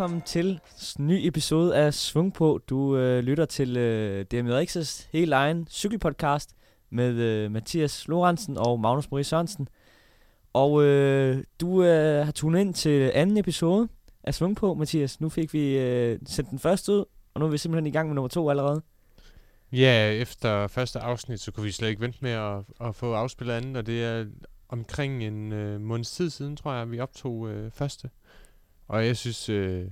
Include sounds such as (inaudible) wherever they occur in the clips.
velkommen til ny episode af Svung på. Du øh, lytter til øh, DMJX's helt egen cykelpodcast med øh, Mathias Lorentzen og Magnus Marie Sørensen. Og øh, du øh, har tunet ind til anden episode af Svung på, Mathias. Nu fik vi øh, sendt den første ud, og nu er vi simpelthen i gang med nummer to allerede. Ja, efter første afsnit, så kunne vi slet ikke vente med at, at få afspillet anden, og det er omkring en øh, måneds tid siden, tror jeg, vi optog øh, første. Og jeg synes, øh,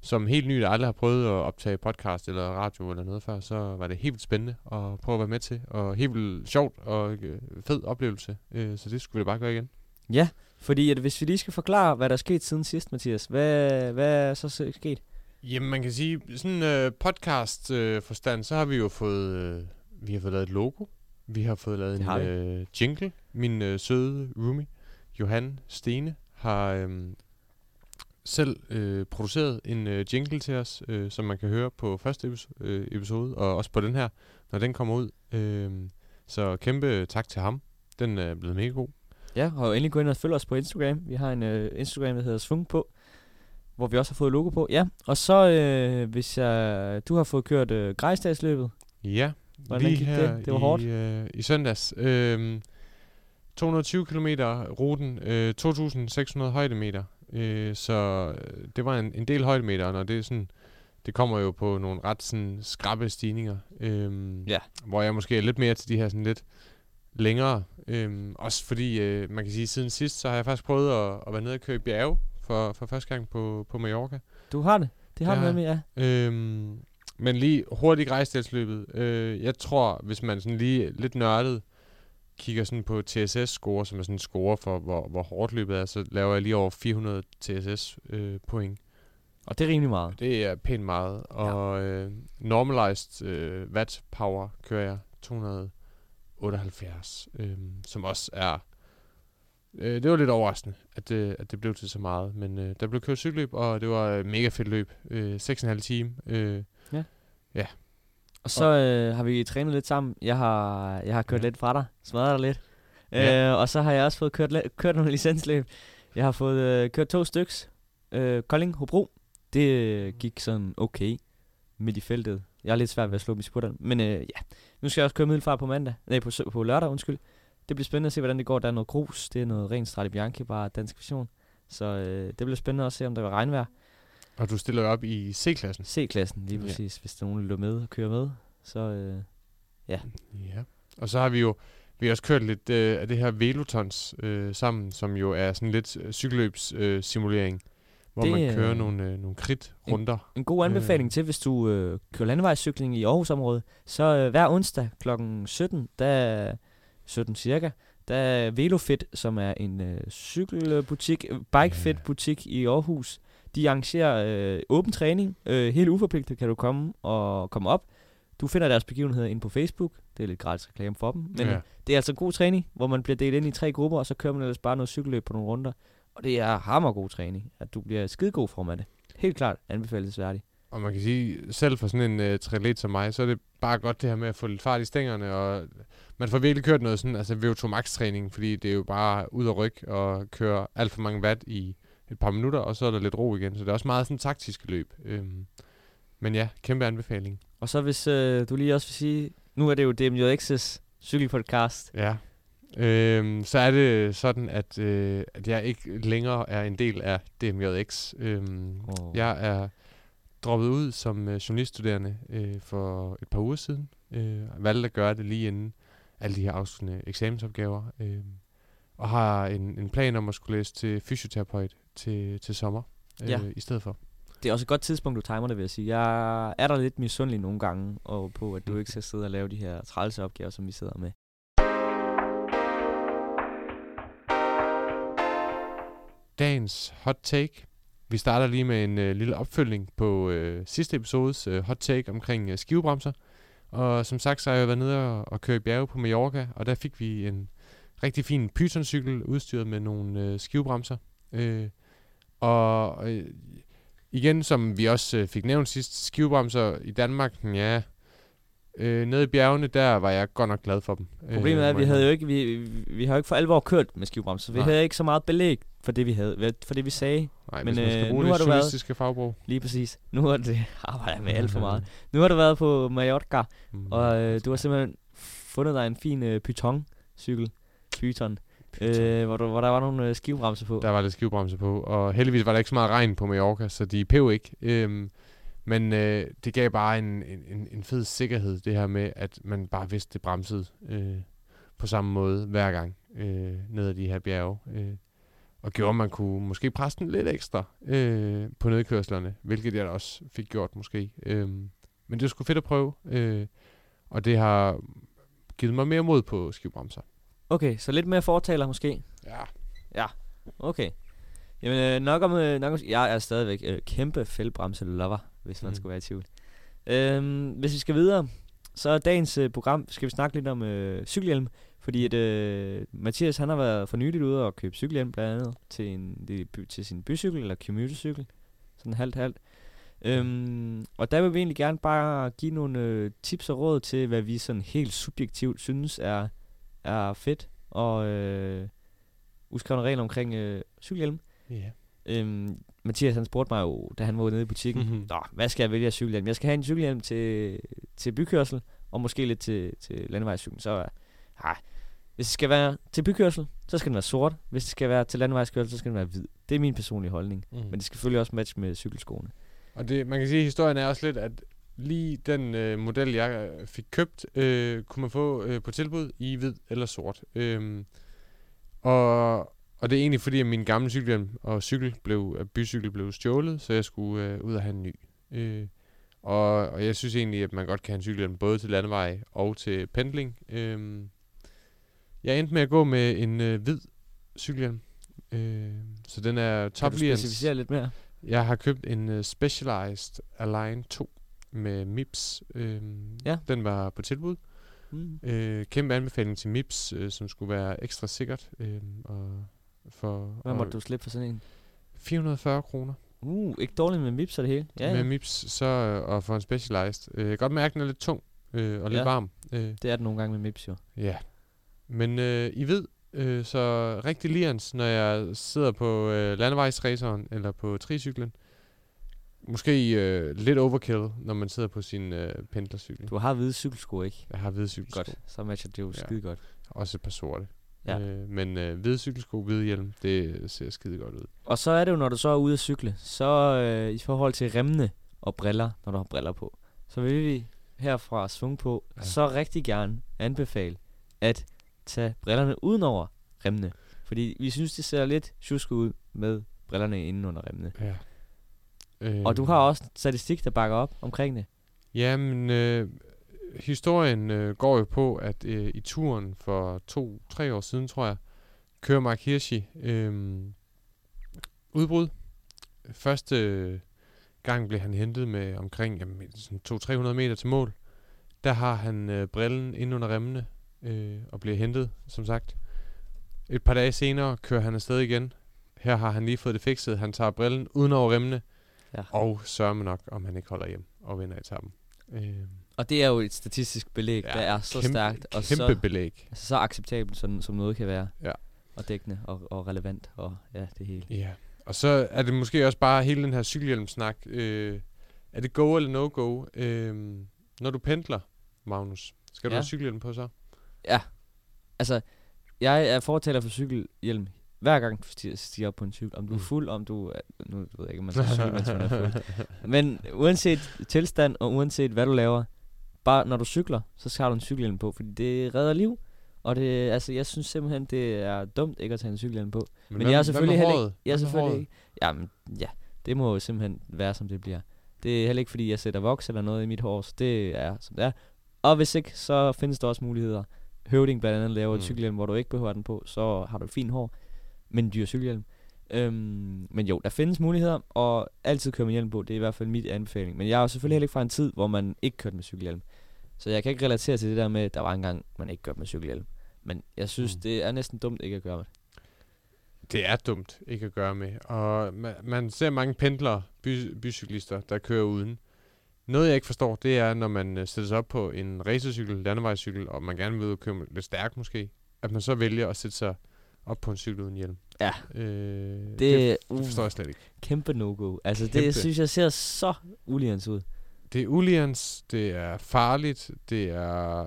som helt ny, der aldrig har prøvet at optage podcast eller radio eller noget før, så var det helt vildt spændende at prøve at være med til, og helt vildt sjovt og øh, fed oplevelse. Øh, så det skulle vi da bare gøre igen. Ja, fordi at hvis vi lige skal forklare, hvad der er sket siden sidst, Mathias, hvad, hvad er så sket? Jamen, man kan sige, sådan øh, podcast øh, forstand, så har vi jo fået, øh, vi har fået lavet et logo. Vi har fået lavet en øh, jingle. Min øh, søde roomie, Johan Stene, har øh, selv øh, produceret en øh, jingle til os, øh, som man kan høre på første episode, øh, episode, og også på den her, når den kommer ud. Øh, så kæmpe tak til ham. Den er blevet mega god. Ja, og endelig gå ind og følge os på Instagram. Vi har en øh, Instagram, der hedder Svung på, hvor vi også har fået logo på. Ja, og så øh, hvis jeg, du har fået kørt øh, Grejsdagsløbet. Ja, Hvordan lige gik det? her Det var i, hårdt. Øh, i søndags. Øh, 220 km ruten, øh, 2.600 højdemeter. Øh, så øh, det var en, en del højdemeter, og når det er sådan, det kommer jo på nogle ret sådan skrappe stigninger. Øh, Ja. Hvor jeg måske er lidt mere til de her sådan lidt længere. Øh, også fordi, øh, man kan sige, siden sidst, så har jeg faktisk prøvet at, at være nede og køre i bjerge for, for første gang på, på Mallorca. Du har det. Det har Det du nemlig, ja. Øhm, men lige hurtigt grejsdelsløbet. Øh, jeg tror, hvis man sådan lige lidt nørdet kigger sådan på TSS-score, som er sådan en score for, hvor, hvor hårdt løbet er, så laver jeg lige over 400 TSS-point. Øh. Og det er rimelig meget. det er pænt meget. Og øh, normalized øh, watt power kører jeg 278, øh, som også er... Øh, det var lidt overraskende, at det, at det blev til så meget. Men øh, der blev kørt cykelløb, og det var et mega fedt løb. Øh, 6,5 time. Øh, Og så øh, har vi trænet lidt sammen. Jeg har, jeg har kørt Ja. lidt fra dig, smadret dig lidt. Ja. Øh, og så har jeg også fået kørt, kørt nogle (laughs) licensløb. Jeg har fået øh, kørt to styks. Øh, Kolding, Hobro. Det øh, gik sådan okay midt i feltet. Jeg er lidt svært ved at slå dem i. Men øh, ja, nu skal jeg også køre middelfart på mandag. Nej, på, på lørdag, undskyld. Det bliver spændende at se, hvordan det går. Der er noget grus. Det er noget rent Strade Bianchi, bare dansk version. Så øh, det bliver spændende at se, om der vil regnvejr. Og du stiller op i C-klassen. C-klassen lige Ja. præcis, hvis der er nogen, der løber med og kører med. Så øh, Ja. Og så har vi jo vi har også kørt lidt øh, af det her Velotons øh, sammen, som jo er sådan lidt øh, cykelløbs øh, simulering, hvor Det man er- kører nogle, øh, nogle krit-runder. En god anbefaling Øh. til, hvis du øh, kører landevejscykling i Aarhusområdet, så øh, hver onsdag kl. 17, der 17 cirka, der er Velofit, som er en øh, cykelbutik, øh, bikefit butik i Aarhus. De arrangerer øh, åben træning. Øh, helt uforpligtet kan du komme og komme op. Du finder deres begivenheder inde på Facebook. Det er lidt gratis reklame for dem. Men ja. det er altså god træning, hvor man bliver delt ind i tre grupper, og så kører man ellers bare noget cykelløb på nogle runder. Og det er hammergod træning, at du bliver skidegod form af det. Helt klart anbefalesværdigt. Og man kan sige, selv for sådan en øh, triatlet som mig, så er det bare godt det her med at få lidt fart i stængerne, og man får virkelig kørt noget sådan, altså VO2 max træning, fordi det er jo bare ud og rykke og køre alt for mange watt i et par minutter, og så er der lidt ro igen. Så det er også meget sådan taktiske løb. Øhm, men ja, kæmpe anbefaling. Og så hvis øh, du lige også vil sige, nu er det jo DMJX's cykelpodcast. Ja. Øhm, så er det sådan, at, øh, at jeg ikke længere er en del af DMJX. Øhm, Åh. Jeg er droppet ud som øh, journaliststuderende øh, for et par uger siden. Øh, valgte at gøre det lige inden alle de her afsluttende eksamensopgaver. Øh, og har en, en plan om at skulle læse til fysioterapeut til, til sommer øh, Ja. i stedet for. Det er også et godt tidspunkt, du timer det, vil jeg sige. Jeg er der lidt misundelig nogle gange og på, at du Mm. ikke skal sidde og lave de her trælse opgaver, som vi sidder med. Dagens hot take. Vi starter lige med en øh, lille opfølgning på øh, sidste episodes øh, hot take omkring øh, skivebremser. Og som sagt, så har jeg været nede og, og køre i bjerge på Mallorca, og der fik vi en rigtig fin Python-cykel udstyret med nogle øh, skivebremser. Øh, og øh, igen, som vi også øh, fik nævnt sidst, skivebremser i Danmark, ja, øh, nede i bjergene, der var jeg godt nok glad for dem. Problemet er, at vi havde jo ikke, vi, vi har jo ikke for alvor kørt med skivebremser, vi Nej. havde ikke så meget belæg for det, vi havde, for det, vi sagde Nej, Men, men, man skal øh, bruge nu det har du været- fagbrug. lige præcis. Nu har det (laughs) arbejder jeg med alt for meget. (laughs) Nu har du været på Mallorca, Mm. og øh, du har simpelthen fundet dig en fin øh, Python-cykel. Python. Øh, hvor, du, hvor der var nogle øh, skivebremser på. Der var lidt skivebremser på, og heldigvis var der ikke så meget regn på Mallorca, så de pev ikke. Øhm, men øh, det gav bare en, en, en- fed sikkerhed, det her med, at man bare vidste, det bremsede øh, på samme måde hver gang øh, ned ad de her bjerge. Øh, og gjorde, at man kunne måske presse den lidt ekstra øh, på nedkørslerne, hvilket jeg da også fik gjort måske. Øh, men det var sgu fedt at prøve, øh, og det har givet mig mere mod på skivebremser. Okay, så lidt mere fortaler måske. Ja. Okay. Jamen øh, nok om, øh, nok om, jeg er stadigvæk øh, kæmpe fældbremse lover, hvis man Mhm. skulle være i tvivl. Øhm, hvis vi skal videre, så er dagens øh, program, skal vi snakke lidt om øh, cykelhjelm. Fordi at øh, Mathias, han har været for nyligt ude og købe cykelhjelm blandt andet til, en, til sin bycykel eller commutercykel. Sådan halvt halvt. Øhm, og der vil vi egentlig gerne bare give nogle øh, tips og råd til, hvad vi sådan helt subjektivt synes er, er fedt. Og øh, uskrevne regler omkring øh, cykelhjelm. Ja. Øhm, Mathias han spurgte mig jo, da han var nede i butikken, Mhm. Nå, hvad skal jeg vælge af cykelhjelm? Jeg skal have en cykelhjelm til, til bykørsel, og måske lidt til, til landevejscyklen. Så nej, hvis det skal være til bykørsel, så skal den være sort. Hvis det skal være til landevejskørsel, så skal den være hvid. Det er min personlige holdning. Mm. Men det skal selvfølgelig også matche med cykelskoene. Og det, man kan sige, at historien er også lidt, at lige den øh, model, jeg øh, fik købt, øh, kunne man få øh, på tilbud i hvid eller sort. Øhm, og, og det er egentlig fordi, at min gamle cykelhjelm og cykel blev, at bycykel blev stjålet, så jeg skulle øh, ud og have en ny. Øh, og, og jeg synes egentlig, at man godt kan have en cykelhjelm både til landevej og til pendling. Øhm, jeg endte med at gå med en øh, hvid cykelhjelm. Øh, så den er Kan top du specificere lidt mere? jeg har købt en uh, Specialized Align 2 med MIPS. Øhm, Ja. Den var på tilbud. Mm. Øh, kæmpe anbefaling til MIPS, øh, som skulle være ekstra sikkert. øhm, og for Hvad måtte du slippe for sådan en? 440 kroner Uh, ikke dårligt med mips og det hele. Ja, med ja. MIPS, så, øh, og for en Specialized. Øh, jeg kan godt mærke, at den er lidt tung øh, og lidt Ja. varm. Øh, det er det nogle gange med mips jo. Ja. Men øh, I ved, øh, så rigtig lians, når jeg sidder på øh, landevejsraceren eller på tricyklen. Måske øh, lidt overkill, når man sidder på sin øh, pendlercykel. Du har hvide cykelsko, ikke? Jeg har hvide cykelsko. Godt. Så matcher det jo Ja. skide godt. Også et par sorte. Ja. Øh, men øh, hvide cykelsko, hvide hjelm, det ser skide godt ud. Og så er det jo, når du så er ude at cykle, så øh, i forhold til remmene og briller, når du har briller på, så vil vi herfra svung på, ja. Så rigtig gerne anbefale at tage brillerne udenover remmene. Fordi vi synes, det ser lidt tjusk ud med brillerne inde under remmene. Ja. Øh, Og du har også statistik, der bakker op omkring det. Jamen, øh, historien øh, går jo på, at øh, i turen for to-tre år siden, tror jeg, kører Mark Hirschi øh, udbrud. Første øh, gang blev han hentet med omkring jamen, sådan 200-300 meter til mål. Der har han øh, brillen ind under remmene øh, og bliver hentet, som sagt. Et par dage senere kører han afsted igen. Her har han lige fået det fikset. Han tager brillen uden over remmene. Ja. Og sørger nok, om han ikke holder hjem og vinder etappen. Øh, Og det er jo et statistisk belæg, ja, der er så kæmpe, stærkt og Kæmpe så, belæg. altså, så acceptabelt, som, som noget kan være. Ja. Og dækkende og, og relevant og ja, det hele. Ja. Og så er det måske også bare hele den her cykelhjelmsnak. Øh, er det go eller no-go? Øh, når du pendler, Magnus, skal du Ja. have cykelhjelm på så? Ja. Altså, jeg er fortaler for cykelhjelm hver gang du stiger, stiger op på en cykel. Om du er Mm. fuld, om du er... Nu ved jeg ikke, om man skal cykle, mens man er fuld. (laughs) Men uanset tilstand og uanset hvad du laver, bare når du cykler, så har du en cykelhjelm på, fordi det redder liv. Og det, altså, jeg synes simpelthen, det er dumt ikke at tage en cykelhjelm på. Men, hvad- jeg er selvfølgelig heller håret? Jeg er selvfølgelig ikke. Jamen, ja, det må jo simpelthen være, som det bliver. Det er heller ikke, fordi jeg sætter voks eller noget i mit hår, så det er, som det er. Og hvis ikke, så findes der også muligheder. Høvding blandt andet laver mm. Et cykelhjelm, hvor du ikke behøver den på, så har du fint hår, men en dyr cykelhjelm. Øhm, men jo, der findes muligheder, og altid køre med hjelm på, det er i hvert fald mit anbefaling. Men jeg er jo selvfølgelig heller ikke fra en tid, hvor man ikke kørte med cykelhjelm. Så jeg kan ikke relatere til det der med, at der var engang, man ikke kørte med cykelhjelm. Men jeg synes, mm. Det er næsten dumt ikke at gøre det. Det er dumt ikke at gøre med. Og man, man ser mange pendlere, by, bycyklister, der kører uden. Noget jeg ikke forstår, det er, når man øh, sætter sig op på en racercykel, landevejscykel, og man gerne vil ud og køre lidt stærkt måske, at man så vælger at sætte sig op på en cykel uden hjelm. Ja. Øh, det, Det, det forstår jeg slet ikke. kæmpe no-go. Altså, Kæmpe. det synes jeg ser så uligens ud. Det er ulians, det er farligt, det er...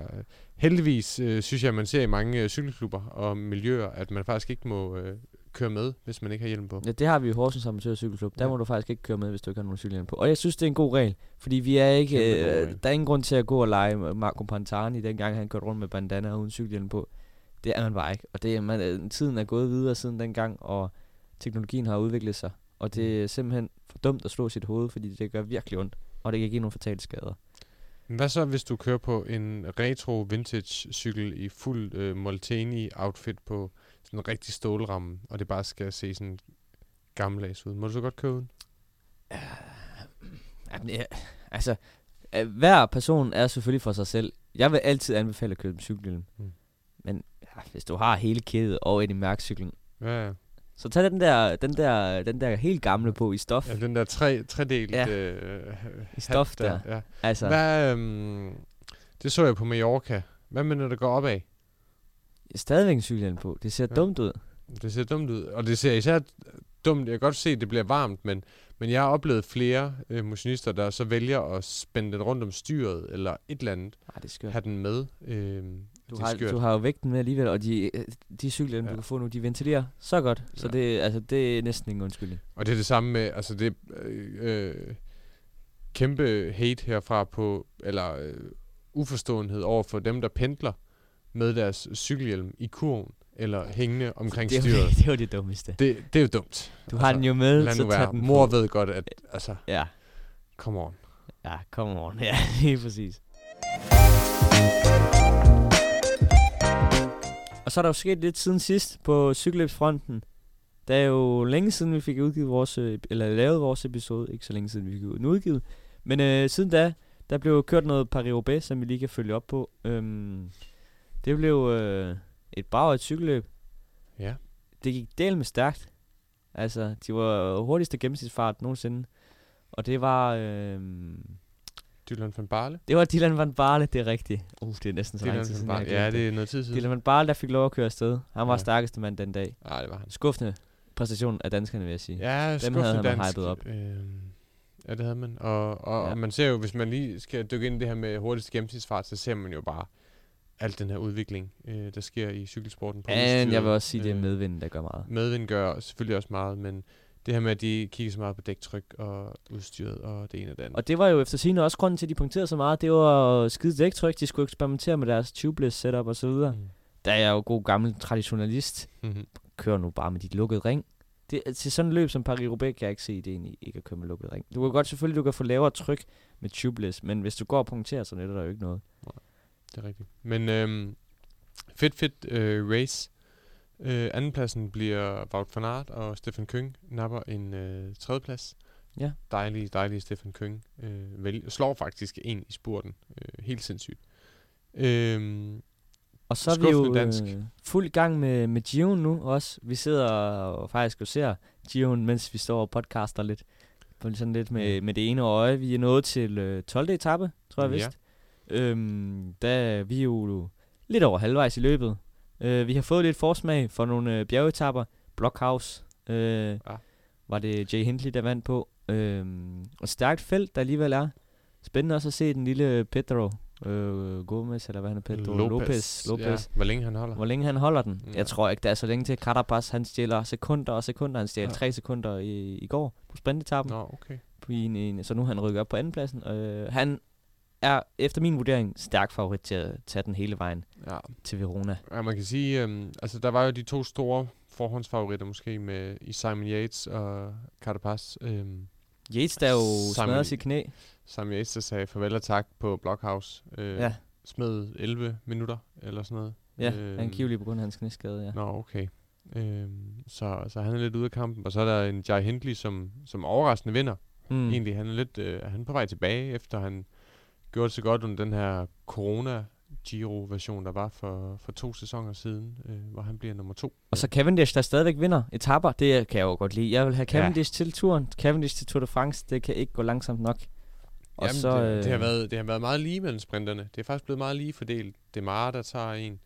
Heldigvis øh, synes jeg, man ser i mange øh, cykelklubber og miljøer, at man faktisk ikke må øh, køre med, hvis man ikke har hjelm på. Ja, det har vi i Horsens Amatørcykelklub. Der Ja. må du faktisk ikke køre med, hvis du ikke har nogen cykelhjelm på. Og jeg synes, det er en god regel. Fordi vi er ikke... Øh, der er ingen grund til at gå og lege Marco Pantani, dengang han kørte rundt med bandana uden cykelhjelm på. Det er man bare ikke. Og det man, øh, tiden er gået videre siden dengang, og teknologien har udviklet sig. Og det er simpelthen for dumt at slå sit hoved, fordi det gør virkelig ondt. Og det kan give nogle fatale skader. Hvad så, hvis du kører på en retro vintage cykel i fuld øh, Molteni outfit på sådan en rigtig stålramme, og det bare skal se sådan gammeldags ud? Må du så godt køre uden? Jamen, ja, altså, øh, hver person er selvfølgelig for sig selv. Jeg vil altid anbefale at købe en cykelhjelm. Mm. Mm. Men ja, hvis du har hele kædet og Eddie Mærk-cyklen, Ja, ja. så tag den der, den der, den der helt gamle på i stof. ja den der tre, tredelt Ja. øh, I stof hat der. Ja. Altså, Hvad, øhm, det så jeg på Mallorca. Hvad med, når det går opad? stadigvæk en cykelhjelm på. Det ser Ja. dumt ud. Det ser dumt ud. Og det ser især dumt. Jeg kan godt se, at det bliver varmt, men, men jeg har oplevet flere øh, motionister, der så vælger at spænde den rundt om styret, eller et eller andet. Nej, det er skørt. Have den med. Øh, Du har, skørt. du har jo vægten med alligevel, og de, øh, de cykelhjelme, Ja. du kan få nu, de ventilerer så godt. Så Ja. det, altså, det er næsten ingen undskyldning. Og det er det samme med, altså det øh, øh, kæmpe hate herfra på, eller øh, uforståenhed over for dem, der pendler med deres cykelhjelm i kurven, eller hængende omkring det, er styret. (laughs) det er jo det dummeste. Det, det er jo dumt. Du har den jo med, Altså, Lad så nu være. den Mor ved godt, at, altså, Ja, come on. ja, come on. (laughs) Ja, lige præcis. Og så er der jo sket lidt siden sidst på cykelløbsfronten. Det er jo længe siden, vi fik udgivet vores, øh, eller lavet vores episode. Ikke så længe siden, vi fik den udgivet. Men øh, siden da, der blev kørt noget Paris-Roubaix, som vi lige kan følge op på. Øhm, det blev øh, et brag et cykelløb. Ja. Det gik del med stærkt. Altså, de var hurtigste gennemsnitsfart nogensinde. Og det var... Øh, Dylan van Barle. det var Dylan van Barle, det er rigtigt. Uh, det er næsten så lang tid siden, jeg Ja, det er noget tid siden. Dylan van Barle, der fik lov at køre afsted. Han var Ja. stærkeste mand den dag. Nej, det var han. Skuffende præstation af danskerne, vil jeg sige. Ja, havde skuffende han dansk. hypet op. Øhm, ja, det havde man. Og, og, Ja. og man ser jo, hvis man lige skal dykke ind i det her med hurtigste gennemsnitsfart, så ser man jo bare alt den her udvikling, øh, der sker i cykelsporten. På Men jeg vil også sige, det er Øh, medvinden, der gør meget. Medvind gør selvfølgelig også meget, men det her med, at de kigger så meget på dæktryk og udstyret og det ene og det andet. Og det var jo efter sigende også grunden til, at de punkterede så meget. Det var skide dæktryk. De skulle eksperimentere med deres tubeless setup og så videre. Mm. Der er jeg jo god gammel traditionalist. Mm-hmm. Kører nu bare med dit lukkede ring. Det, til sådan et løb som Paris-Roubaix kan jeg ikke se ideen i ikke at køre med lukket ring. Du kan godt selvfølgelig, du kan få lavere tryk med tubeless, men hvis du går og punkterer, så nytter der jo ikke noget. Det er rigtigt. Men øhm, fedt, fedt øh, race. Øh, andenpladsen bliver Wout van Aert, og Stefan Køng napper en øh, tredjeplads. Ja. Dejlig, dejlig Stefan Køng. Øh, vel, slår faktisk en i spurten. Øh, helt sindssygt. Øhm, Og så er vi jo dansk. øh, fuld gang med, med Gion nu også. Vi sidder og faktisk og ser Gion, mens vi står og podcaster lidt. På sådan lidt med, med det ene øje. Vi er nået til øh, 12. etape, tror jeg Ja. vist. Øhm, da vi er jo lidt over halvvejs i løbet. Øh, vi har fået lidt forsmag for nogle øh, bjergetapper. Blockhouse øh, Ja. var det Jay Hindley, der vandt på. Øhm, og stærkt felt, der alligevel er. Spændende også at se den lille Pedro øh, Gomez, eller hvad han er, Pedro Lopez. Lopez. Ja, hvor længe han holder. Hvor længe han holder den. Ja. Jeg tror ikke, der er så længe til. Carapaz, han stjæler sekunder og sekunder. Han stjal Ja. tre sekunder i, i går på sprintetappen. Nå, okay. På en, en, så nu han rykket op på andenpladsen. Øh, han er efter min vurdering stærk favorit til at tage den hele vejen Ja. til Verona. ja, man kan sige, øhm, altså der var jo de to store forhåndsfavoritter måske med i Simon Yates og Carapaz. Øhm, Yates, der jo smadrer sit knæ. Simon Yates, der sagde farvel og tak på Blockhouse. Øh, Ja, Smed 11 minutter eller sådan noget. ja Øhm, angiveligt på grund af hans knæskade, ja. Nå, okay. Øhm, så, så han er lidt ude af kampen. Og så er der en Jai Hindley, som, som overraskende vinder. Mm. Mm. Egentlig, han er lidt øh, han er på vej tilbage, efter han gjorde det så godt under den her corona Giro-version, der var for, for to sæsoner siden, øh, hvor han bliver nummer to. Og så Cavendish, der stadigvæk vinder etapper. Det kan jeg jo godt lide. Jeg vil have Cavendish ja. til turen. Cavendish til Tour de France. Det kan ikke gå langsomt nok. Og Jamen, så, det, det, har øh, været, det har været meget lige mellem sprinterne. Det er faktisk blevet meget lige fordelt. Det er Mara, der tager en.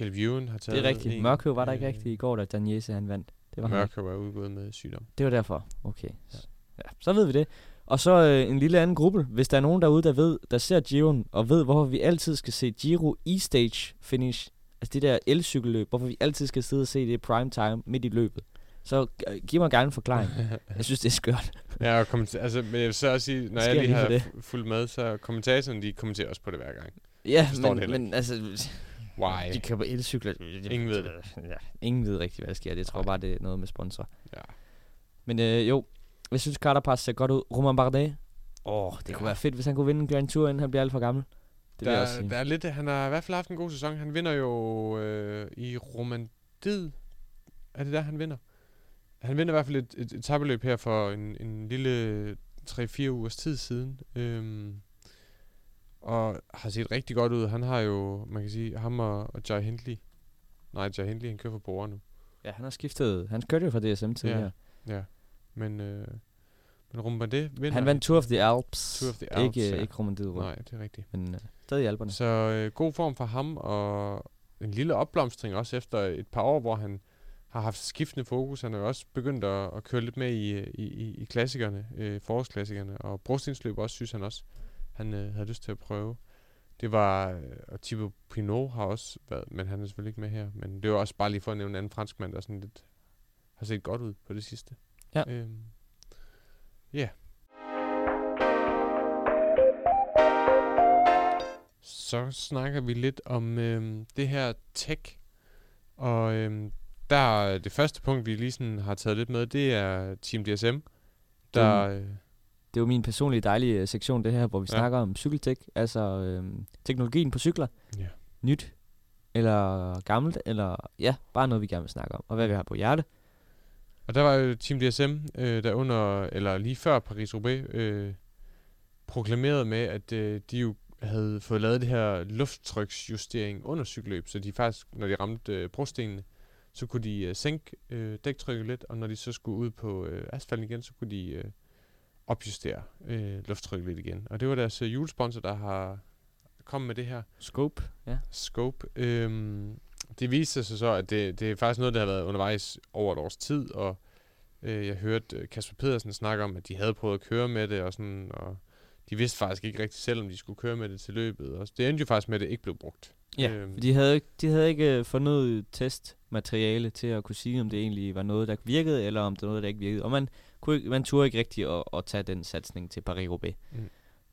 Ewan har taget Det er rigtigt. en, Mørkøv var der ikke øh, rigtigt i går, da Daniese han vandt. Det var. Mørkøv var udgået med sygdom. Det var derfor. Okay. Ja. Ja. så ved vi det. Og så øh, en lille anden gruppe. Hvis der er nogen derude, der ved, der ser Giroen, og ved, hvorfor vi altid skal se Giro e-stage finish, altså det der elcykelløb, hvorfor vi altid skal sidde og se det i prime time midt i løbet, så giv mig gerne en forklaring. (laughs) Jeg synes, det er skørt. ja, og kommenta- altså, men jeg vil så også sige, når jeg lige lige har det. fu- fulgt med, så kommentatorerne, de kommenterer også på det hver gang. Ja, forstår det men, men altså, Why? de kører på elcykler. Ingen ved det. Ja, ingen ved rigtigt, hvad der sker. Jeg tror bare, det er noget med sponsor. Ja. Men øh, jo, jeg synes, Carter Pass ser godt ud. Romain Bardet. Åh, oh, det Ja. kunne være fedt, hvis han kunne vinde en Grand Tour, inden han bliver alt for gammel. Det vil jeg også der, der er lidt, han har i hvert fald haft en god sæson. Han vinder jo øh, i Romandid. Er det der, han vinder? Han vinder i hvert fald et, et etabeløb her for en, en lille 3-4 ugers tid siden. Øhm, og har set rigtig godt ud. Han har jo, man kan sige, ham og, og Jai Hindley. Nej, Jai Hindley, han kører for Bora nu. Ja, han har skiftet. Han kørte jo fra DSM tidligere. Ja, men, øh, men Romandid vinder. Han vandt Tour of the Alps. Tour of the Alps, ikke, ja. ikke Romandie Nej, det er rigtigt. men øh, stadig i Alperne. Så øh, god form for ham, og en lille opblomstring også efter et par år, hvor han har haft skiftende fokus. Han er jo også begyndt at, at køre lidt med i, i, i, i klassikerne, øh, forårsklassikerne, og brostensløb også, synes han også, han øh, havde lyst til at prøve. Det var, øh, og Thibaut Pinot har også været, men han er selvfølgelig ikke med her, men det var også bare lige for at nævne en anden franskmand, der sådan lidt har set godt ud på det sidste. Ja. Øhm, ja. Så snakker vi lidt om øhm, det her tech, og øhm, der er det første punkt, vi lige sådan har taget lidt med, det er Team DSM, der... Øh, Det er jo min personlige dejlige øh, sektion, det her, hvor vi Ja. snakker om cykeltek, altså øh, teknologien på cykler. ja. Nyt, eller gammelt, eller ja, bare noget, vi gerne vil snakke om, og hvad vi har på hjerte. Og der var jo Team DSM, øh, der under, eller lige før Paris-Roubaix, øh, proklamerede med, at øh, de jo havde fået lavet det her lufttryksjustering under cykelløb, så de faktisk, når de ramte øh, brostenene, så kunne de øh, sænke øh, dæktrykket lidt, og når de så skulle ud på øh, asfalten igen, så kunne de øh, opjustere øh, lufttrykket lidt igen. Og det var deres øh, julesponsor, der har kommet med det her. Scope, ja. Scope. Øhm, det viste sig så, at det, det er faktisk noget, der har været undervejs over et års tid, og øh, jeg hørte øh, Kasper Pedersen snakke om, at de havde prøvet at køre med det, og, sådan, og de vidste faktisk ikke rigtig selv, om de skulle køre med det til løbet. Og det endte jo faktisk med, at det ikke blev brugt. Ja, Øhm. de havde, ikke- de havde ikke øh, fundet testmateriale til at kunne sige, om det egentlig var noget, der virkede, eller om det var noget, der ikke virkede. Og man, kunne ikke, man turde ikke rigtig at, at tage den satsning til Paris-Roubaix, Mm.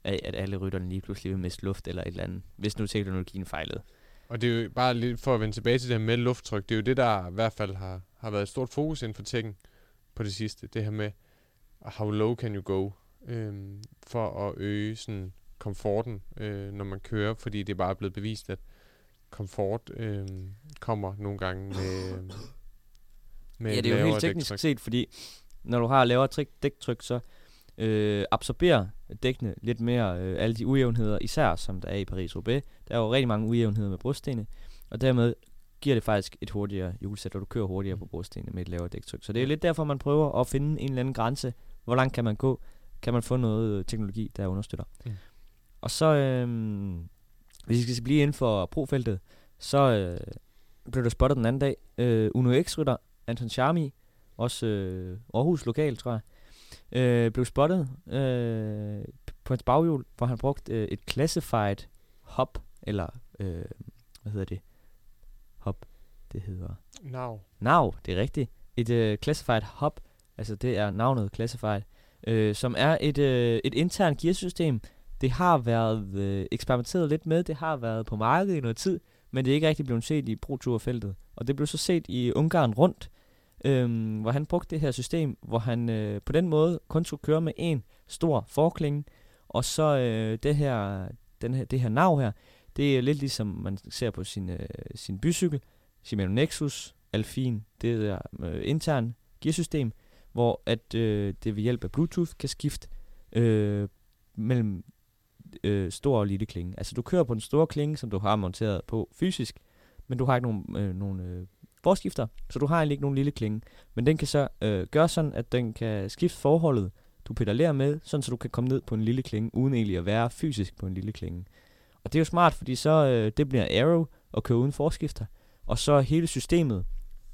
af, at alle rytterne lige pludselig vil miste luft eller et eller andet, hvis nu teknologien fejlede. Og det er jo bare lidt for at vende tilbage til det her med lufttryk. Det er jo det, der i hvert fald har, har været et stort fokus inden for tekken på det sidste. Det her med, how low can you go? Øhm, for at øge sådan komforten, øh, når man kører. Fordi det er bare blevet bevist, at komfort øh, kommer nogle gange med, (coughs) med ja, det er jo helt teknisk dæktryk. set, fordi når du har lavere tryk, dæktryk, så øh, absorberer dækkene lidt mere øh, alle de ujævnheder, især som der er i Paris-Roubaix. Der er jo rigtig mange ujævnheder med brostene, og dermed giver det faktisk et hurtigere hjulsæt, og du kører hurtigere på brostene med et lavere dæktryk. Så det er lidt derfor, man prøver at finde en eller anden grænse. Hvor langt kan man gå? Kan man få noget øh, teknologi, der understøtter? Mm. Og så, øh, hvis vi skal blive inden for profeltet, så øh, blev der spottet den anden dag. Øh, Uno X-rytter, Anton Charmi, også øh, Aarhus lokal, tror jeg, øh, blev spottet øh, på hans baghjul, hvor han brugte øh, et classified hop, eller øh, hvad hedder det? Hop, det hedder Now. Nav, det er rigtigt. Et øh, classified hop, altså det er navnet classified, øh, som er et, øh, et internt gearsystem. Det har været øh, eksperimenteret lidt med, det har været på markedet i noget tid, men det er ikke rigtig blevet set i Pro Tour feltet. Og det blev så set i Ungarn rundt, øh, hvor han brugte det her system, hvor han øh, på den måde kun skulle køre med en stor forklinge, og så øh, det her, den her, det her nav her, det er lidt ligesom man ser på sin, øh, sin bycykel, Shimano Nexus, Alfin, det der øh, intern gearsystem, hvor at øh, det ved hjælp af Bluetooth kan skifte øh, mellem øh, stor og lille klinge. Altså du kører på den store klinge, som du har monteret på fysisk, men du har ikke nogen, øh, nogen øh, forskifter, så du har egentlig ikke nogen lille klinge. Men den kan så øh, gøre sådan, at den kan skifte forholdet, du pedalerer med, sådan så du kan komme ned på en lille klinge, uden egentlig at være fysisk på en lille klinge. Og det er jo smart, fordi så øh, det bliver aero at køre uden forskifter. Og så hele systemet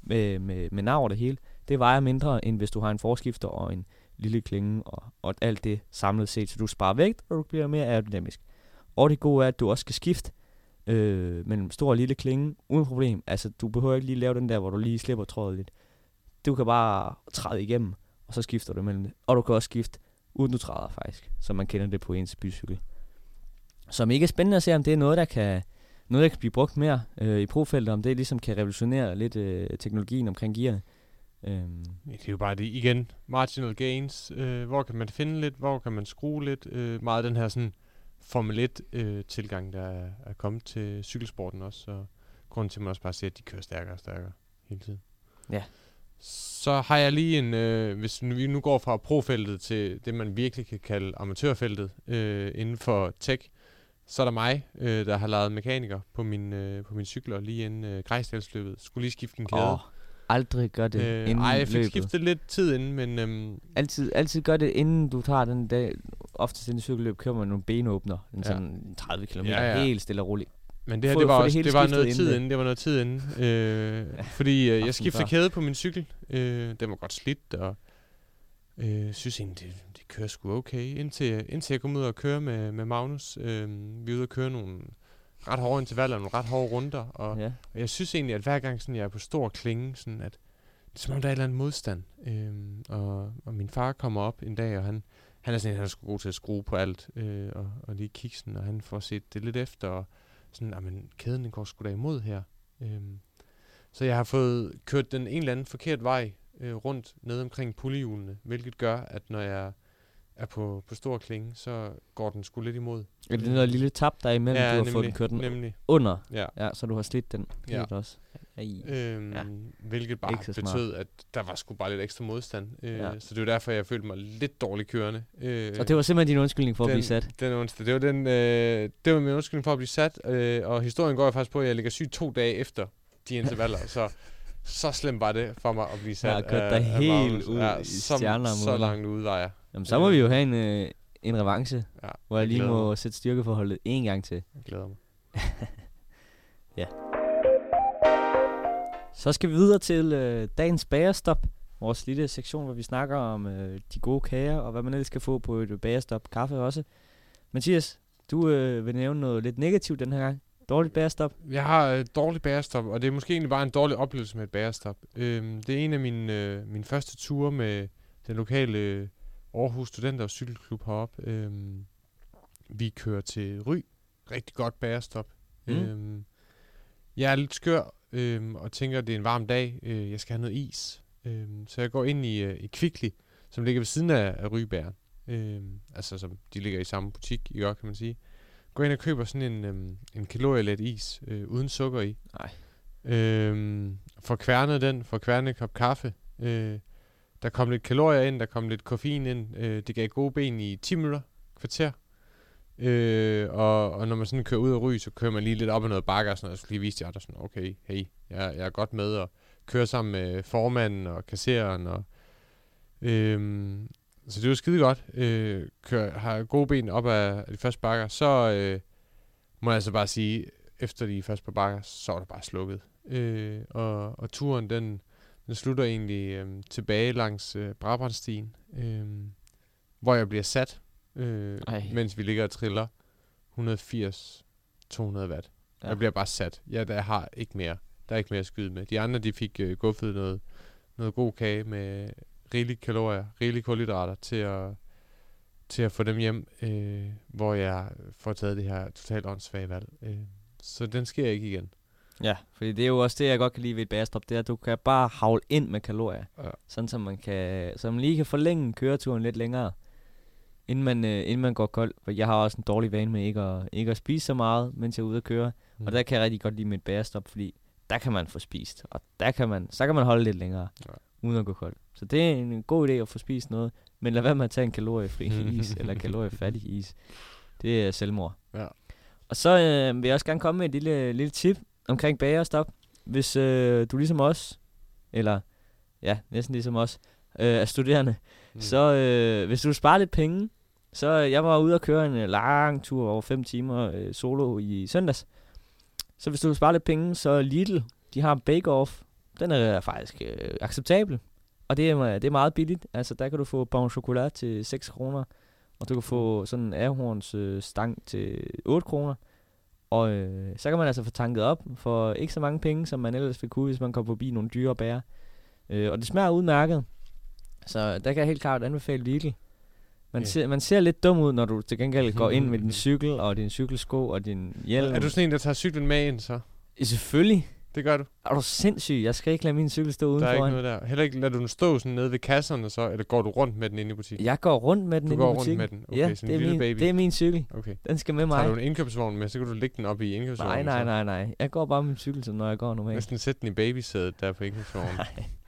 med, med, med nav og det hele, det vejer mindre, end hvis du har en forskifter og en lille klinge og, og alt det samlet set. Så du sparer vægt, og du bliver mere aerodynamisk. Og det gode er, at du også skal skifte øh, mellem stor og lille klinge uden problem. Altså, du behøver ikke lige lave den der, hvor du lige slipper trådet lidt. Du kan bare træde igennem, og så skifter du mellem det. Og du kan også skifte, uden du træder faktisk, så man kender det på ens bycykel. Som ikke er spændende at se, om det er noget, der kan, noget, der kan blive brugt mere øh, i profeltet, om det ligesom kan revolutionere lidt øh, teknologien omkring gearne. Øhm. Det er jo bare det igen, marginal gains, øh, hvor kan man finde lidt, hvor kan man skrue lidt, øh, meget den her sådan Formel 1 øh, tilgang, der er, er kommet til cykelsporten også, og grunden til, at man også bare siger, at de kører stærkere og stærkere hele tiden. Ja. Så har jeg lige en, øh, hvis vi nu går fra profeltet til det, man virkelig kan kalde amatørfeltet øh, inden for tech, så er der mig, øh, der har lavet mekaniker på min, øh, på min cykler lige inden øh, Grejsdalsløbet. Skulle lige skifte en kæde. Oh, aldrig gør det øh, inden Ej, jeg fik løbet. skiftet lidt tid inden, men... Øhm, altid, altid gør det, inden du tager den dag. Oftest inden cykelløb kører man nogle benåbner. En ja. sådan 30 km, ja, ja. helt stille og roligt. Men det her, det var, også, det, det var noget tid inden. Det var noget tid inden. (laughs) Øh, ja, fordi øh, jeg skiftede kæde på min cykel. Øh, den var godt slidt, og øh, synes egentlig, det, det kører sgu okay. Indtil, indtil jeg kom ud og køre med, med Magnus. Øh, vi er ude og køre nogle ret hårde intervaller, nogle ret hårde runder. Og, ja. og jeg synes egentlig, at hver gang sådan, jeg er på stor klinge, sådan at det er som om, der er et eller andet modstand. Øhm, og, og min far kommer op en dag, og han, han er sådan, han er god til at skrue på alt, øh, og, og lige kigge sådan, og han får set det lidt efter, og sådan, men kæden den går sgu da imod her. Øhm, så jeg har fået kørt den en eller anden forkert vej øh, rundt ned omkring pullehjulene, hvilket gør, at når jeg er på, på stor klinge, så går den sgu lidt imod. Er det den der lille tab, der er imellem, ja, du har nemlig, fået den kørt den nemlig. under? Ja. ja. så du har slidt den ja. også. Øhm, ja. Hvilket bare betød, at der var sgu bare lidt ekstra modstand. Øh, ja. Så det var derfor, jeg følte mig lidt dårligt kørende. Øh, og det var simpelthen din undskyldning for den, at blive sat? Den onsdag. Det var, den, øh, det var min undskyldning for at blive sat. Øh, og historien går faktisk på, at jeg ligger syg to dage efter de (laughs) intervaller. så så slemt var det for mig at blive sat. Jeg har kørt dig helt ud ja, i stjerner. Så langt ude var jeg. Jamen, så må vi jo have en, øh, en revanche, ja, hvor jeg lige må mig. sætte styrkeforholdet en gang til. Jeg glæder mig. (laughs) ja. Så skal vi videre til øh, dagens bagerstop. Vores lille sektion, hvor vi snakker om øh, de gode kager, og hvad man ellers skal få på et bagerstop. Kaffe også. Mathias, du øh, vil nævne noget lidt negativt den her gang. Dårligt bærestop? Jeg har øh, dårligt bærestop, og det er måske egentlig bare en dårlig oplevelse med et bærestop. Øhm, det er en af mine, øh, mine første ture med den lokale Aarhus Studenter- og Cykelklub heroppe. Øhm, vi kører til Ry. Rigtig godt bærestop. Mm. Øhm, jeg er lidt skør øhm, og tænker, at det er en varm dag. Øh, jeg skal have noget is. Øhm, så jeg går ind i, øh, i Kvickly, som ligger ved siden af, af Rybæren. Øhm, altså, som de ligger i samme butik, i godt, kan man sige går ind og køber sådan en, øhm, en kalorielet is øh, uden sukker i. Nej. Øhm, får kværnet den, får kværnet en kop kaffe. Øh, der kom lidt kalorier ind, der kom lidt koffein ind. Øh, det gav gode ben i 10 minutter, kvarter. Øh, og, og når man sådan kører ud og ryge, så kører man lige lidt op ad noget bakker og sådan noget. Jeg skulle lige vise jer, der sådan, okay, hey, jeg, jeg er godt med og kører sammen med formanden og kassereren og øh, så det var skide godt. Øh, kør, har gode ben op af de første bakker. Så øh, må jeg altså bare sige, efter de første par bakker, så er det bare slukket. Øh, og, og turen, den, den slutter egentlig øh, tilbage langs øh, Brabrandstien, øh, hvor jeg bliver sat, øh, mens vi ligger og triller 180-200 watt. Ja. Jeg bliver bare sat. Ja, der har ikke mere. Der er ikke mere at skyde med. De andre, de fik øh, guffet noget, noget god kage med rigelige kalorier, rigelige kulhydrater til at, til at få dem hjem, øh, hvor jeg får taget det her totalt åndssvage valg. Øh, så den sker ikke igen. Ja, fordi det er jo også det, jeg godt kan lide ved et bærestop, det er, at du kan bare havle ind med kalorier, ja. sådan så man, kan, så man lige kan forlænge køreturen lidt længere, inden man, øh, inden man går kold. For jeg har også en dårlig vane med ikke at, ikke at spise så meget, mens jeg er ude at køre. Mm. Og der kan jeg rigtig godt lide et bærestop, fordi der kan man få spist, og der kan man, så kan man holde lidt længere, ja. uden at gå kold. Så det er en god idé at få spist noget. Men lad være med at tage en kaloriefri (laughs) is, eller kaloriefattig is. Det er selvmord. Ja. Og så øh, vil jeg også gerne komme med et lille, lille tip omkring bagerstop. Hvis øh, du ligesom os, eller ja, næsten ligesom os, øh, er studerende, mm. så øh, hvis du sparer lidt penge, så jeg var ude og køre en øh, lang tur over 5 timer øh, solo i søndags. Så hvis du sparer lidt penge, så Lidl, de har en bake-off. Den er faktisk øh, acceptabel. Og det er, det er meget billigt. Altså, der kan du få bon chocolat til 6 kroner. Og du kan få sådan en ahorns øh, stang til 8 kroner. Og øh, så kan man altså få tanket op for ikke så mange penge, som man ellers ville kunne, hvis man kom forbi nogle dyre bærer. Øh, og det smager udmærket. Så der kan jeg helt klart anbefale Lidl. Man, ser, man ser lidt dum ud, når du til gengæld går ind med (laughs) din cykel og din cykelsko og din hjelm. Er du sådan en, der tager cyklen med ind, så? Selvfølgelig. Det gør du. Er du sindssyg? Jeg skal ikke lade min cykel stå Der er ikke udenfor. noget der. Heller ikke lader du den stå sådan nede ved kasserne så, eller går du rundt med den inde i butikken? Jeg går rundt med den Du inde går i rundt butikken. med den? Okay, ja, sådan det er, lille min, baby. det er min cykel. Okay. Den skal med mig. Tager du en indkøbsvogn med, så kan du lægge den op i indkøbsvognen. Nej, nej, så. nej, nej. Jeg går bare med min cykel, som når jeg går normalt. Næsten sætte den i babysædet der på indkøbsvognen.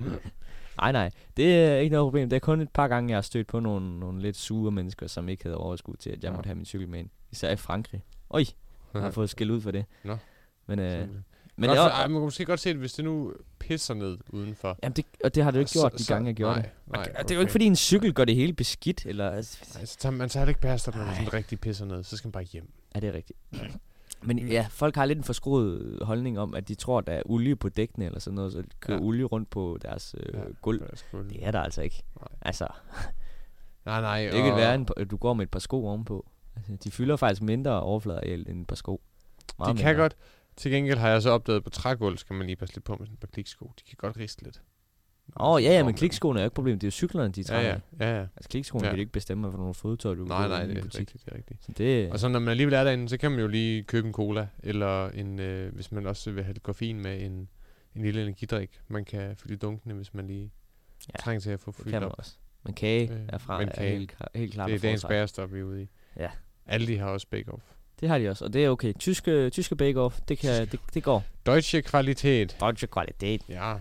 (laughs) Nej, nej. Det er ikke noget problem. Det er kun et par gange, jeg har stødt på nogle, nogle lidt sure mennesker, som ikke havde overskud til, at jeg Nå. måtte have min cykel med ind. Især i Frankrig. Oj, jeg har (laughs) fået skæld ud for det. Nå. Men, øh. Men godt, det, er, ej, man kan måske godt se det, hvis det nu pisser ned udenfor. jamen det, og det har det jo ikke Så- gjort, de så- gange, jeg gjorde nej, det. Nej, Og det, det er jo ikke, fordi en cykel gør det hele beskidt, eller... Altså, Nej, så tager, man tager heller ikke bærestop, når man rigtig pisser ned. Så skal man bare hjem. er det rigtigt? (clears throat) Men ja, folk har lidt en forskruet holdning om, at de tror, der er olie på dækkene eller sådan noget, så de kører Ja. olie rundt på deres øh, Ja, gulv. Det er Det er der altså ikke. Nej. Altså, Nej, nej. det kan og- være, en, du går med et par sko ovenpå. Altså, de fylder faktisk mindre overfladeareal end et par sko. De kan godt. Til gengæld har jeg så opdaget, på trægulv skal man lige passe lidt på med sådan par kliksko. De kan godt riste lidt. Åh, oh, ja, ja, men klikskoene er jo ikke problem. Det er jo cyklerne, de tager. Ja, ja. ja, ja. Altså, klikskoene Ja. kan du ikke bestemme, for nogle fodtøj, du Nej, nej, det er butik. rigtigt, det er rigtigt. Så det, Og så når man alligevel er derinde, så kan man jo lige købe en cola, eller en, øh, hvis man også vil have lidt koffein med, en, en lille energidrik. Man kan fylde dunkene, hvis man lige ja. Trænger til at få fyldt kan man op. også. Men kage Øh, er, fra, men er kage. helt, helt klart Det er at dagens bærestop, vi er ude i. Ja. Aldi har også bake-off. Det har de også, og det er okay. Tyske, tyske bake-off, det, kan, det, det går. Deutsche Qualität. Deutsche kvalitet. Ja.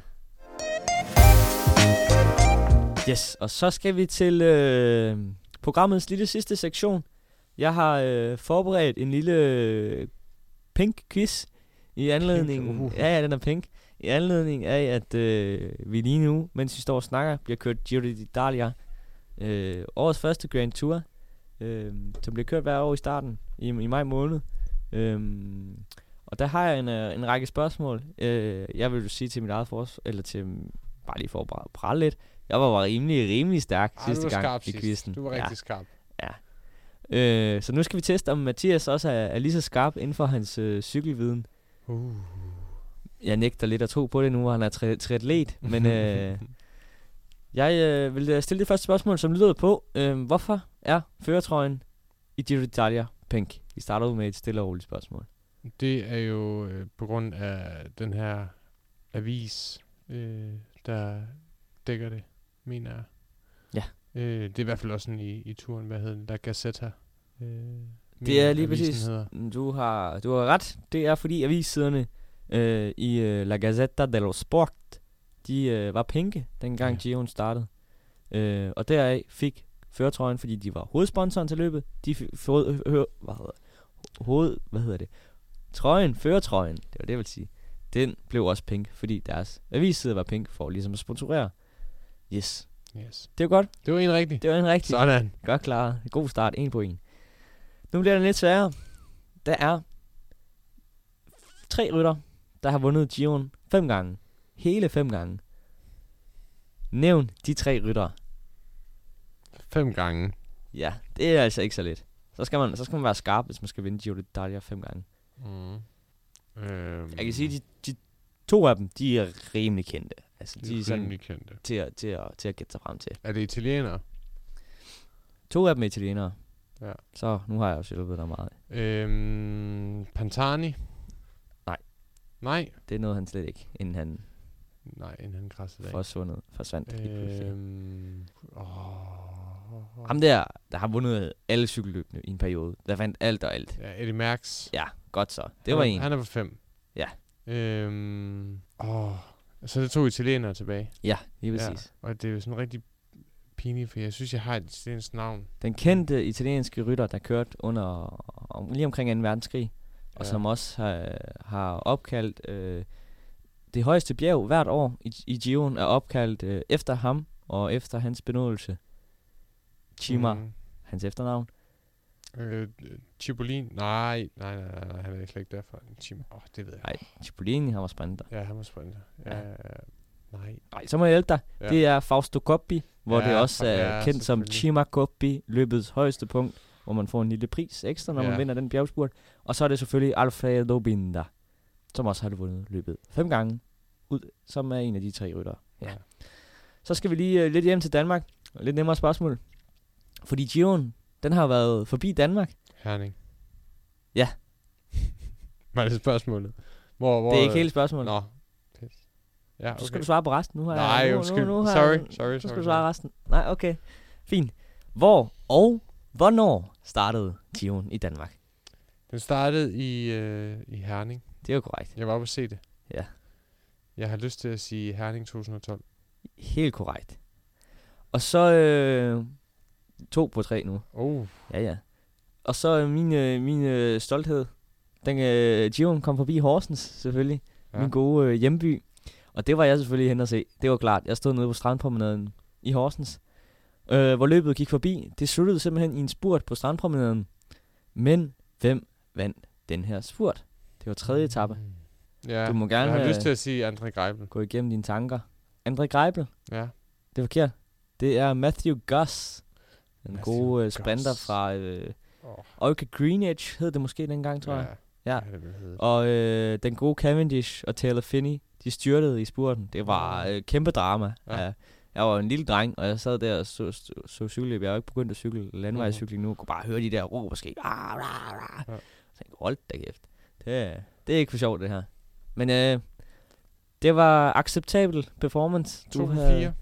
Yes, og så skal vi til øh, programmets lille sidste sektion. Jeg har øh, forberedt en lille øh, pink quiz i anledning... Pink, uh. Ja, ja, den er pink. I anledning af, at øh, vi lige nu, mens vi står og snakker, bliver kørt Giro d'Italia. Øh, årets første Grand Tour, øh, som bliver kørt hver år i starten, i, i maj måned. Øh, og der har jeg en, øh, en række spørgsmål. Øh, jeg vil sige til mit eget forsvar, eller til, bare lige for at prale lidt, jeg var rimelig, rimelig stærk Ej, sidste var gang skarp i quizzen. Du var Ja. rigtig skarp. Øh, så nu skal vi teste, om Mathias også er, er lige så skarp inden for hans øh, cykelviden. Uh. Jeg nægter lidt at tro på det nu, hvor han er tri- triatlet. Men (laughs) øh, jeg øh, vil øh, stille det første spørgsmål, som lyder på. Øh, hvorfor er føretrøjen i Giro d'Italia pink? Vi starter ud med et stille og roligt spørgsmål. Det er jo øh, på grund af den her avis, øh, der dækker det, mener jeg. Ja. Øh, det er i hvert fald også sådan i, i turen, hvad hedder den, La Gazzetta. Øh, Det er lige præcis. Hedder. Du har, du har ret. Det er fordi avissiderne øh, i øh, La Gazzetta dello Sport, de øh, var pinke, dengang Ja. Giroen startede. Øh, og deraf fik føretrøjen, fordi de var hovedsponsoren til løbet. De fik øh, øh, hvad hedder hoved, hvad hedder det? Trøjen, føretrøjen, det var det, jeg vil sige. Den blev også pink, fordi deres avisside var pink for ligesom at sponsorere. Yes. Yes. Det var godt. Det var en rigtig. Det var en rigtig Sådan. Godt klaret. God start. En på en. Nu bliver det lidt sværere. Der er tre rytter, der har vundet Giroen fem gange. Hele fem gange. Nævn de tre rytter. Fem gange. Ja, det er altså ikke så let. Så skal man, så skal man være skarp, hvis man skal vinde Giro d'Italia fem gange. Mm. Øhm, Jeg kan sige, de, de to af dem, de er rimelig kendte. Altså, de de er sådan rimelig kendte. til at, til, at, til at gætte sig frem til. Er det italienere? To af dem er italienere. Ja. Så nu har jeg også hjulpet dig meget. Øhm, Pantani? Nej. Nej? Det er noget, han slet ikke, inden han Nej, inden han krassede af. forsvundet, forsvandt. Øhm, åh, Ham der, der har vundet alle cykelløbene i en periode. Der vandt alt og alt. ja, Eddie Merckx. Ja, godt så. Det han var en. Han er på fem. Ja. Øhm, åh, så det to italienere tilbage. Ja, lige præcis. Ja, og det er jo sådan rigtig pinligt, for jeg synes, jeg har et italiensk navn. Den kendte italienske rytter, der kørte under om, lige omkring 2. verdenskrig, ja. og som også har, har opkaldt øh, det højeste bjerg hvert år i, i Giroen er opkaldt øh, efter ham og efter hans benådelse. Chima, mm. Hans efternavn. Øh, Cipollini? Nej, nej, nej, nej, nej, han er slet ikke derfra. Chim, åh, det ved jeg. Nej, Cipollini, han var sprinter. Ja, han var sprinter. Ja. Ja. Nej. Nej, så må jeg hjælpe dig. Ja. Det er Fausto Coppi, hvor Ja, det også er ja, kendt som. Cima Coppi, løbets højeste punkt, hvor man får en lille pris ekstra, når. Ja. man vinder den bjergspurt. Og så er det selvfølgelig Alfredo Binda, som også har vundet løbet fem gange, ud, som er en af de tre ryttere. Ja. Ja. Så skal vi lige uh, lidt hjem til Danmark. Lidt nemmere spørgsmål. Fordi Giroen, den har været forbi Danmark. Herning. Ja. (laughs) Var det spørgsmålet? Hvor, hvor, Det er ikke hele spørgsmålet. Nå. Pis. Ja, okay. Så skal du svare på resten. Nu har Nej, jeg, nu, undskyld. Nu, nu har Sorry, jeg, sorry, Nu sorry, skal du sorry. svare resten. Nej, okay. Fint. Hvor og hvornår startede Giroen i Danmark? Den startede i, øh, i Herning. Det er jo korrekt. Jeg var oppe at se det. Ja. Jeg har lyst til at sige Herning 2012. Helt korrekt. Og så øh, to på tre nu. Oh, Ja, ja. Og så øh, min, øh, min øh, stolthed. Den øh, kom forbi Horsens, selvfølgelig. Ja. Min gode øh, hjemby. Og det var jeg selvfølgelig hen og se. Det var klart. Jeg stod nede på strandpromenaden i Horsens. Øh, hvor løbet gik forbi. Det sluttede simpelthen i en spurt på strandpromenaden. Men hvem vandt den her spurt? Det var tredje etape. Ja, Du må gerne, jeg har lyst øh, til at sige André Greibel. Gå igennem dine tanker. André Greibel. Ja. Det er forkert. Det er Matthew Goss. Matthew gode øh, sprinter Goss. fra øh, Oh, Olga Greenedge, hed det måske dengang, tror jeg. Ja. det vil hedde. Og øh, den gode Cavendish og Taylor Finney, de styrtede i spurten. Det var øh, kæmpe drama. Ja. Ja. Jeg var en lille dreng, og jeg sad der og så, så, så cykelløb. Jeg var ikke begyndt at cykle landevejscykling nu. Jeg kunne bare høre de der råb og. Ah, rah. Ja. Så jeg tænkte, hold da kæft. Det, det er ikke for sjovt, det her. Men øh, det var acceptabel performance. To på havde- fire.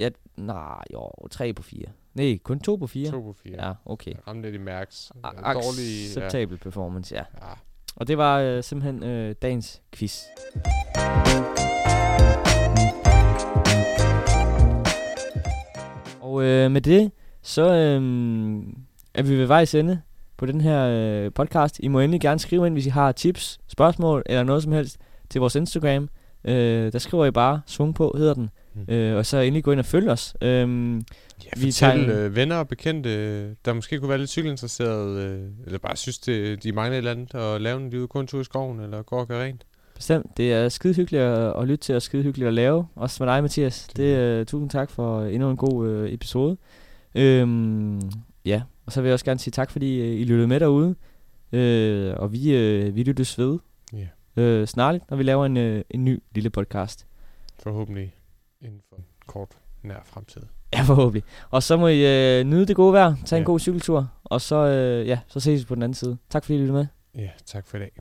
Ja, nej, jo, tre på fire. Nej, kun to på fire. To på fire. Ja, okay. Jeg ramte lidt i mærks. A- Dårlig, ja. Acceptabel performance, ja. ja. Og det var øh, simpelthen øh, dagens quiz. Og øh, med det, så øh, er vi ved vejs ende på den her øh, podcast. I må endelig gerne skrive ind, hvis I har tips, spørgsmål eller noget som helst til vores Instagram. Øh, der skriver I bare, svung på hedder den. Mm. Øh, og så endelig gå ind og følg os. Øh, Ja, Vi tager fortæl en- øh, venner og bekendte, øh, der måske kunne være lidt cykelinteresserede, øh, eller bare synes, det, de mangler et eller andet, og lave en ude kun tur i skoven, eller gå og gøre rent. Bestemt. Det er skide hyggeligt at, at lytte til, og skide hyggeligt at lave. Også med dig, Mathias. Det- Det, uh, tusind tak for endnu en god uh, episode. Øhm, ja, og så vil jeg også gerne sige tak, fordi uh, I lyttede med derude. Uh, og vi, uh, vi lyttes ved Ja. uh, snarligt, når vi laver en, uh, en ny lille podcast. Forhåbentlig inden for en kort, nær fremtid. Ja, forhåbentlig. Og så må I uh, nyde det gode vejr, tage en Ja. god cykeltur, og så, uh, ja, så ses vi på den anden side. Tak fordi I lyttede med. Ja, tak for i dag.